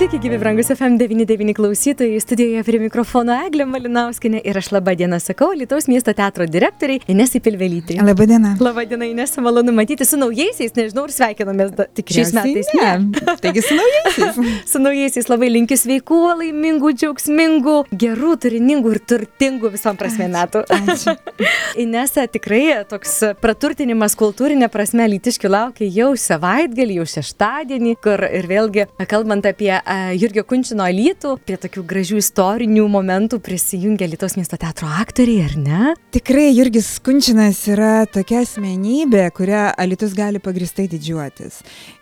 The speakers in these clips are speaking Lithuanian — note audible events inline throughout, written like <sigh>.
Sveiki, gyvi brangus FM99 klausytojai, studijoje prie mikrofono Eglė Malinauskinė ir aš labą dieną sakau Lietuvos miesto teatro direktoriai Inesai Pilvelytį. Labą dieną. Labą dieną, Ines, malonu matyti su naujaisiais, nežinau, ar sveikinomės tik šiais metais. Ne. <laughs> Taigi su naujaisiais. Su naujaisiais labai linkiu sveikų, laimingų, džiaugsmingų, gerų, turiningų ir turtingų visom prasme metų. Ačiū. <laughs> Inesa, tikrai toks praturtinimas kultūrinė prasme lytiškių laukia jau savaitgalį, jau šeštadienį, kur ir vėlgi, kalbant apie Jurgio Kunčino lytų, prie tokių gražių istorinių momentų prisijungia Lietuvos miesto teatro aktoriai, ar ne? Tikrai Jurgis Kunčinas yra tokia asmenybė, kurią Alitus gali pagristai didžiuotis.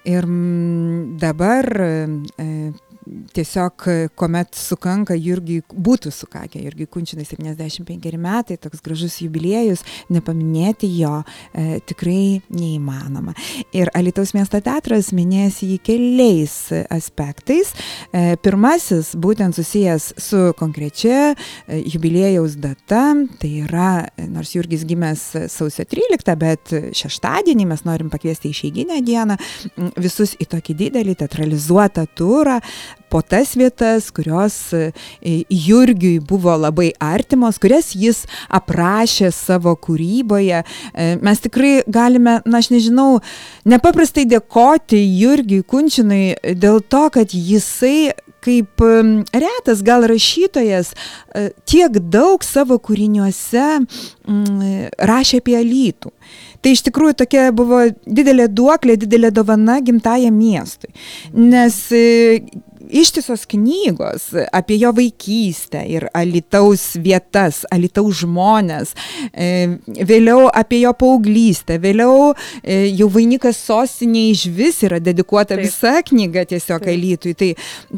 Ir dabar e, tiesiog, e, kuomet sukanka Jurgiui, būtų sukakę Jurgiui Kunčinai 75 metai, toks gražus jubiliejus, nepaminėti jo e, tikrai neįmanoma. Ir Alitaus miesto teatras minės jį keliais aspektais. E, pirmasis būtent susijęs su konkrečia e, jubiliejaus data, tai yra, e, nors Jurgis gimęs sausio 13, bet šeštadienį mes norim pakviesti išeiginę dieną visus į tokį didelį teatralizuotą turą po tas vietas, kurios e, Jurgiui buvo labai artimos, kurias jis aprašė savo kūryboje. E, Mes tikrai galime, na aš nežinau, nepaprastai dėkoti Jurgiui Kunčinui dėl to, kad jisai kaip retas gal rašytojas e, tiek daug savo kūriniuose rašė apie alytų. Tai iš tikrųjų tokia buvo didelė duoklė, didelė dovana gimtajam miestui. Nes e, ištisos knygos apie jo vaikystę ir alitaus vietas, alitaus žmonės, e, vėliau apie jo paauglystę, vėliau e, jau vainikas sostinė iš vis yra dedikuota Taip. visa knyga tiesiog Taip. alitui. Tai,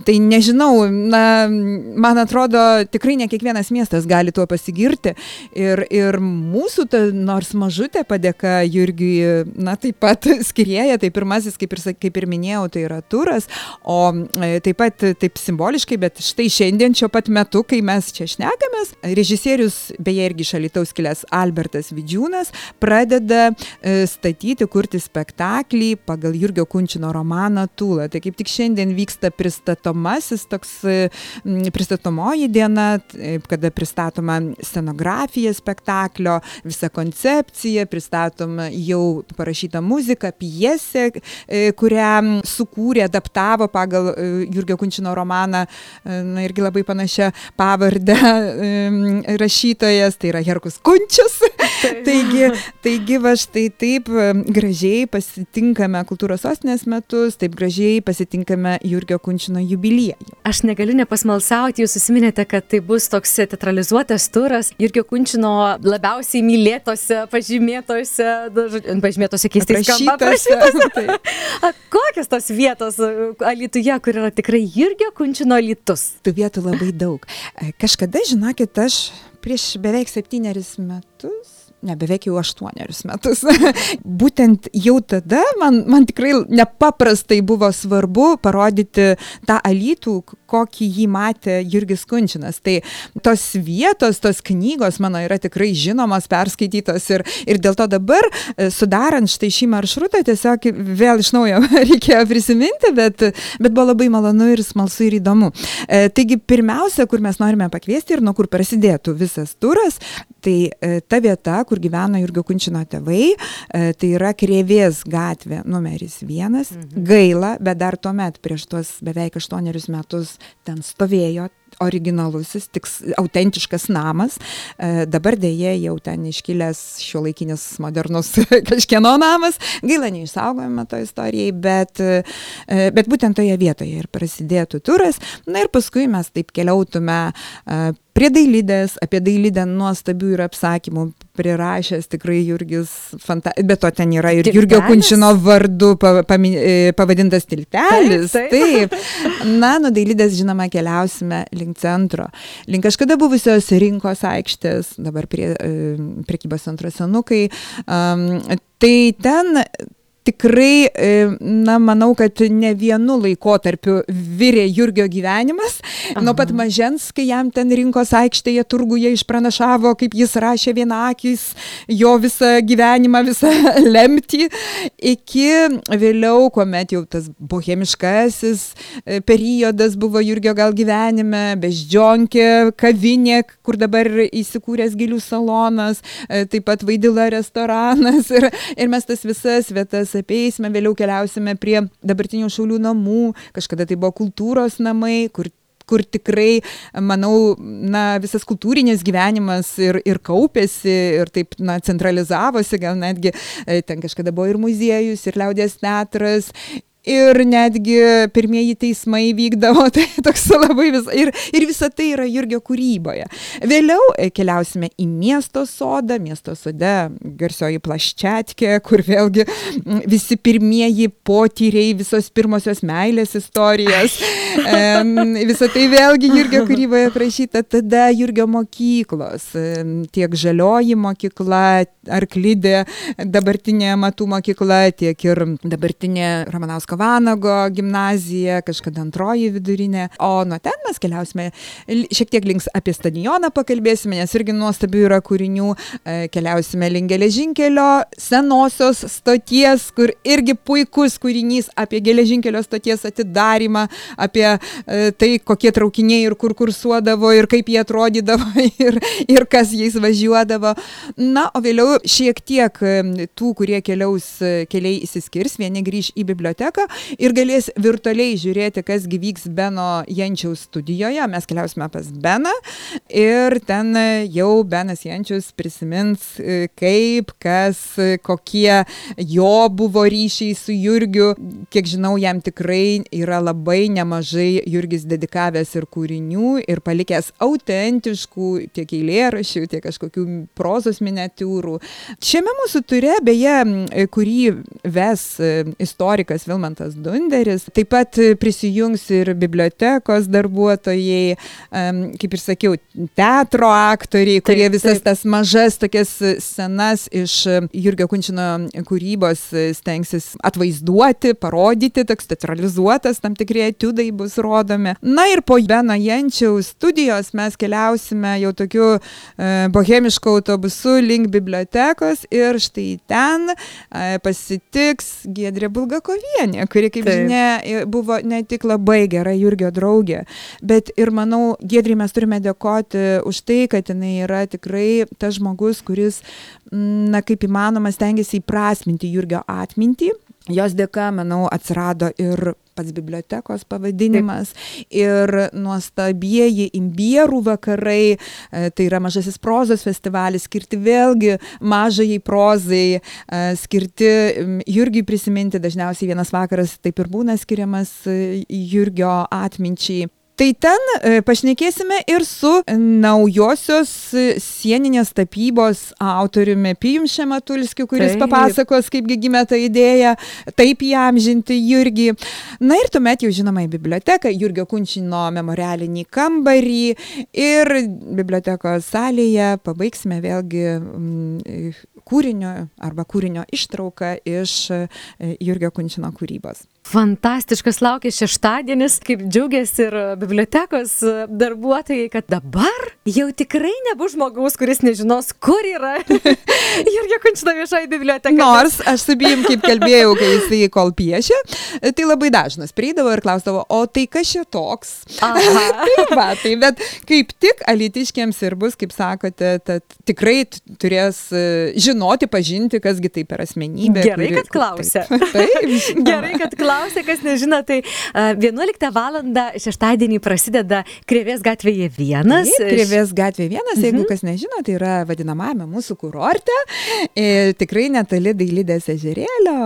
tai nežinau, na, man atrodo, tikrai ne kiekvienas miestas gali tuo pasigirti. Ir, ir mūsų, ta, nors mažutė padėka Jurgiui, na, taip pat skirėja, tai pirmasis, kaip ir, kaip ir minėjau, tai yra turas, o e, taip pat taip simboliškai, bet štai šiandien šiuo pat metu, kai mes čia šnekamės, režisierius, beje, irgi šalitaus kilęs Albertas Vidžiūnas, pradeda e, statyti, kurti spektaklį pagal Jurgio Kunčino romaną Tūla. Tai kaip tik šiandien vyksta pristatomasis toks e, pristatomoji diena, e, kada pristatoma scenografija spektaklio, visa koncepcija, pristatoma jau parašyta muzika, pjesė, kurią sukūrė, adaptavo pagal e, Jurgio Kunčino romaną, e, na irgi labai panašią pavardę e, rašytojas, tai yra Herkus Kunčius. taigi, taigi va štai taip e, gražiai pasitinkame kultūros sostinės metus, taip gražiai pasitinkame Jurgio Kunčino jubiliejų. Aš negaliu nepasmalsauti, jūs susiminėte, kad tai bus toks teatralizuotas turas. Jurgio Kunčino labiausiai mylėtose, pažymėtose, žodžiu, pažymėtose keistais skamba, <laughs> Kokios tos vietos Alituje, kur yra tikrai Jurgio Kunčino lytus? Tų vietų labai daug. E, Kažkada, žinokit, aš prieš beveik septynerius metus, ne beveik jau aštuonerius metus, <laughs> būtent jau tada man, man tikrai nepaprastai buvo svarbu parodyti tą alytų, kokį jį matė Jurgis Kunčinas. Tai tos vietos, tos knygos mano yra tikrai žinomos, perskaitytos ir, ir dėl to dabar, e, sudarant štai šį maršrutą, tiesiog vėl iš naujo <laughs> reikėjo prisiminti, bet, bet buvo labai malonu ir smalsu ir įdomu. E, Taigi pirmiausia, kur mes norime pakviesti ir nuo kur prasidėtų visas turas, tai e, ta vieta, kur gyveno Jurgio Kunčino tėvai, e, tai yra Krėvės gatvė numeris vienas. Mhm. Gaila, bet dar tuomet prieš tuos beveik aštuonerius metus ten stovėjo originalusis, tik autentiškas namas. E, dabar dėje jau ten iškilęs šio laikinis modernus <laughs> kažkieno namas. Gaila, neišsaugojame to istorijai, bet, e, bet būtent toje vietoje ir prasidėtų turas. Na ir paskui mes taip keliautume e, prie dailydės, apie dailydę nuostabių ir apsakymų prirašęs tikrai Jurgis, fanta... bet to ten yra ir Jurgio Tiltelis? Kunčino vardu pavadintas tiltelis. Taip, Taip. Na, nuo dailydės, žinoma, keliausime link centro, link kažkada buvusios rinkos aikštės, dabar prie e, prekybos centro senukai. Um, tai ten tikrai, e, na, manau, kad ne vienu laikotarpiu virė Jurgio gyvenimas. Aha. Nuo pat mažens, kai jam ten rinkos aikštėje turguje išpranašavo, kaip jis rašė vieną akis, jo visą gyvenimą, visą <laughs> lemtį, iki vėliau, kuomet jau tas bohemiškasis e, periodas buvo Jurgio gal gyvenime, beždžionkė, kavinė, kur dabar įsikūręs gilių salonas, e, taip pat vaidila restoranas <laughs> ir, ir mes tas visas vietas apeisime, vėliau keliausime prie dabartinių šaulių namų, kažkada tai buvo kultūros namai, kur kur tikrai, manau, na, visas kultūrinis gyvenimas ir, ir kaupėsi, ir taip, na, centralizavosi, gal netgi e, ten kažkada buvo ir muziejus, ir liaudės teatras, ir netgi pirmieji teismai vykdavo, <laughs> tai toks labai vis, ir, ir visa tai yra Jurgio kūryboje. Vėliau e, keliausime į miesto sodą, miesto sode garsioji plaščiatkė, kur vėlgi visi pirmieji potyriai, visos pirmosios meilės istorijos, visa tai vėlgi Jurgio kūryboje aprašyta, tada Jurgio mokyklos, tiek žalioji mokykla, arklidė, dabartinė matų mokykla, tiek ir dabartinė Ramanausko Josko Vanago gimnazija, kažkada antroji vidurinė. O nuo ten mes keliausime šiek tiek links apie stadioną pakalbėsime, nes irgi nuostabių yra kūrinių. E, keliausime link geležinkelio senosios stoties, kur irgi puikus kūrinys apie geležinkelio stoties atidarimą, apie e, tai, kokie traukiniai ir kur kursuodavo ir kaip jie atrodydavo <laughs> ir, ir kas jais važiuodavo. Na, o vėliau šiek tiek e, tų, kurie keliaus keliai įsiskirs, vieni grįž į biblioteką, muziką ir galės virtualiai žiūrėti, kas gyvyks Beno Jančiaus studijoje. Mes keliausime pas Beną ir ten jau Benas Jančius prisimins, e, kaip, kas, kokie jo buvo ryšiai su Jurgiu. Kiek žinau, jam tikrai yra labai nemažai Jurgis dedikavęs ir kūrinių ir palikęs autentiškų tiek eilėrašių, tiek kažkokių prozos miniatiūrų. Šiame mūsų ture, beje, kurį ves e, istorikas Vilmas Almantas Dunderis. Taip pat prisijungs ir bibliotekos darbuotojai, kaip ir sakiau, teatro aktoriai, kurie taip, visas taip. tas mažas tokias senas iš Jurgio Kunčino kūrybos stengsis atvaizduoti, parodyti, toks teatralizuotas, tam tikrie etiudai bus rodomi. Na ir po Beno Jančiaus studijos mes keliausime jau tokiu e, bohemišku autobusu link bibliotekos ir štai ten e, pasitiks Gedrė Bulgakovienė Virginija, kuri, kaip Taip. žinia, buvo ne tik labai gera Jurgio draugė, bet ir, manau, Gedrį mes turime dėkoti už tai, kad jinai yra tikrai tas žmogus, kuris, na, kaip įmanoma, stengiasi įprasminti Jurgio atmintį. Jos dėka, manau, atsirado ir pats bibliotekos pavadinimas ir nuostabieji imbierų vakarai, e, tai yra mažasis prozos festivalis, skirti vėlgi mažai prozai, e, skirti Jurgiui prisiminti, dažniausiai vienas vakaras taip ir būna skiriamas e, Jurgio atminčiai. Tai ten e, pašnekėsime ir su naujosios sieninės tapybos autoriumi Pijum Šematulskiu, kuris taip. papasakos, kaipgi gimė ta idėja, taip įamžinti Jurgį. Na ir tuomet jau žinoma į biblioteką, Jurgio Kunčino memorialinį kambarį ir bibliotekos salėje pabaigsime vėlgi mm, kūrinio arba kūrinio ištrauką iš e, Jurgio Kunčino kūrybos. Fantastiškas laukia šeštadienis, kaip džiaugiasi ir bibliotekos darbuotojai, kad dabar jau tikrai nebus žmogaus, kuris nežinos, kur yra <laughs> Jurgio Kunčino viešoji biblioteka. Nors aš su bijim, kaip kalbėjau, kai jisai kol piešė, tai labai dažnas prieidavo ir klausdavo, o tai kas čia toks? <laughs> taip, va, tai bet kaip tik alitiškiams ir bus, kaip sakote, tikrai turės e, žinoti, pažinti, kasgi tai per asmenybę. Gerai, kuri, kad klausė. Taip, <laughs> taip <laughs> Gerai, kad klausia, kas nežino, tai 11 val. šeštadienį prasideda Krėvės gatvėje vienas. Taip, Krėvės gatvėje vienas, mhm. jeigu kas nežino, tai yra vadinamame mūsų kurorte, e, tikrai netoli Dailydės ežerėlio,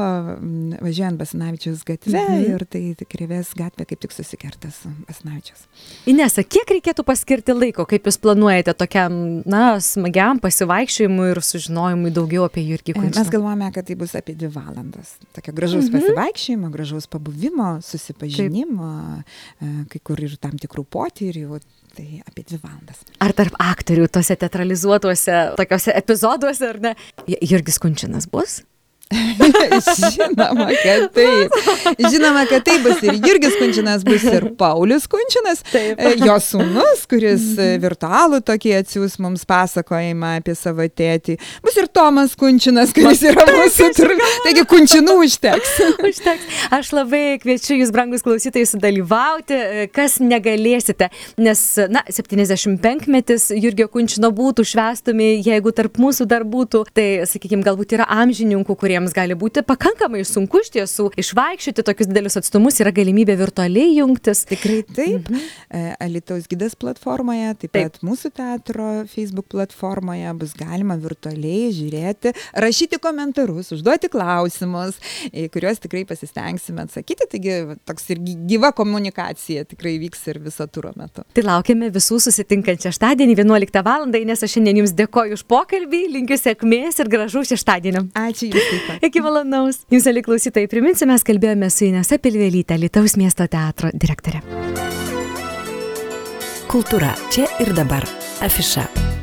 važiuojant Basanavičius gatve mhm. ir tai, Krėvės gatvė kaip tik susikerta su Basanavičius. Inesa, kiek reikėtų paskirti laiko, kaip jūs planuojate tokiam, na, smagiam pasivaikščiojimui ir sužinojimui daugiau apie Jurgį Kunčiną? Mes galvojame, kad tai bus apie dvi valandas. Tokio gražaus mhm. pasivaikščiojimo, gražaus gražaus pabuvimo, susipažinimo, Taip. E, kai kur ir tam tikrų potyrių, tai apie dvi valandas. Ar tarp aktorių tose teatralizuotuose, tokiuose epizoduose, ar ne, Jurgis Kunčinas bus? <laughs> Žinoma, kad taip. Žinoma, kad taip bus ir Jurgis Kunčinas, bus ir Paulius Kunčinas, Taip. e, jo sūnus, kuris e, virtualų tokį atsiūs mums pasakojimą apie savo tėtį. Bus ir Tomas Kunčinas, kuris yra mūsų turime. Taigi Kunčinų užteks. <laughs> Užteks. Aš labai kviečiu jūs, brangus klausytojai, sudalyvauti, e, kas negalėsite, nes, na, 75-metis Jurgio Kunčino būtų švestumi, jeigu tarp mūsų dar būtų, tai, sakykime, galbūt yra amžininkų, kuriems gali būti pakankamai sunku iš tiesų išvaikščioti tokius didelius atstumus, yra galimybė virtualiai jungtis. Tikrai taip. Mhm. Alitaus gidas platformoje, taip, Taip. pat mūsų teatro Facebook platformoje bus galima virtualiai žiūrėti, rašyti komentarus, užduoti klausimus, į kuriuos tikrai pasistengsime atsakyti. Taigi toks ir gy- gyva komunikacija tikrai vyks ir viso turo metu. Tai laukiame visų susitinkant šeštadienį 11 val. nes aš šiandien jums dėkoju už pokalbį, linkiu sėkmės ir gražaus šeštadienio. Ačiū Jums. Iki malonaus. Jums, ali klausytojai, priminsiu, mes kalbėjome su Inesa Pilvelytė, Lietuvos miesto teatro direktorė. Kultūra čia ir dabar. Afiša.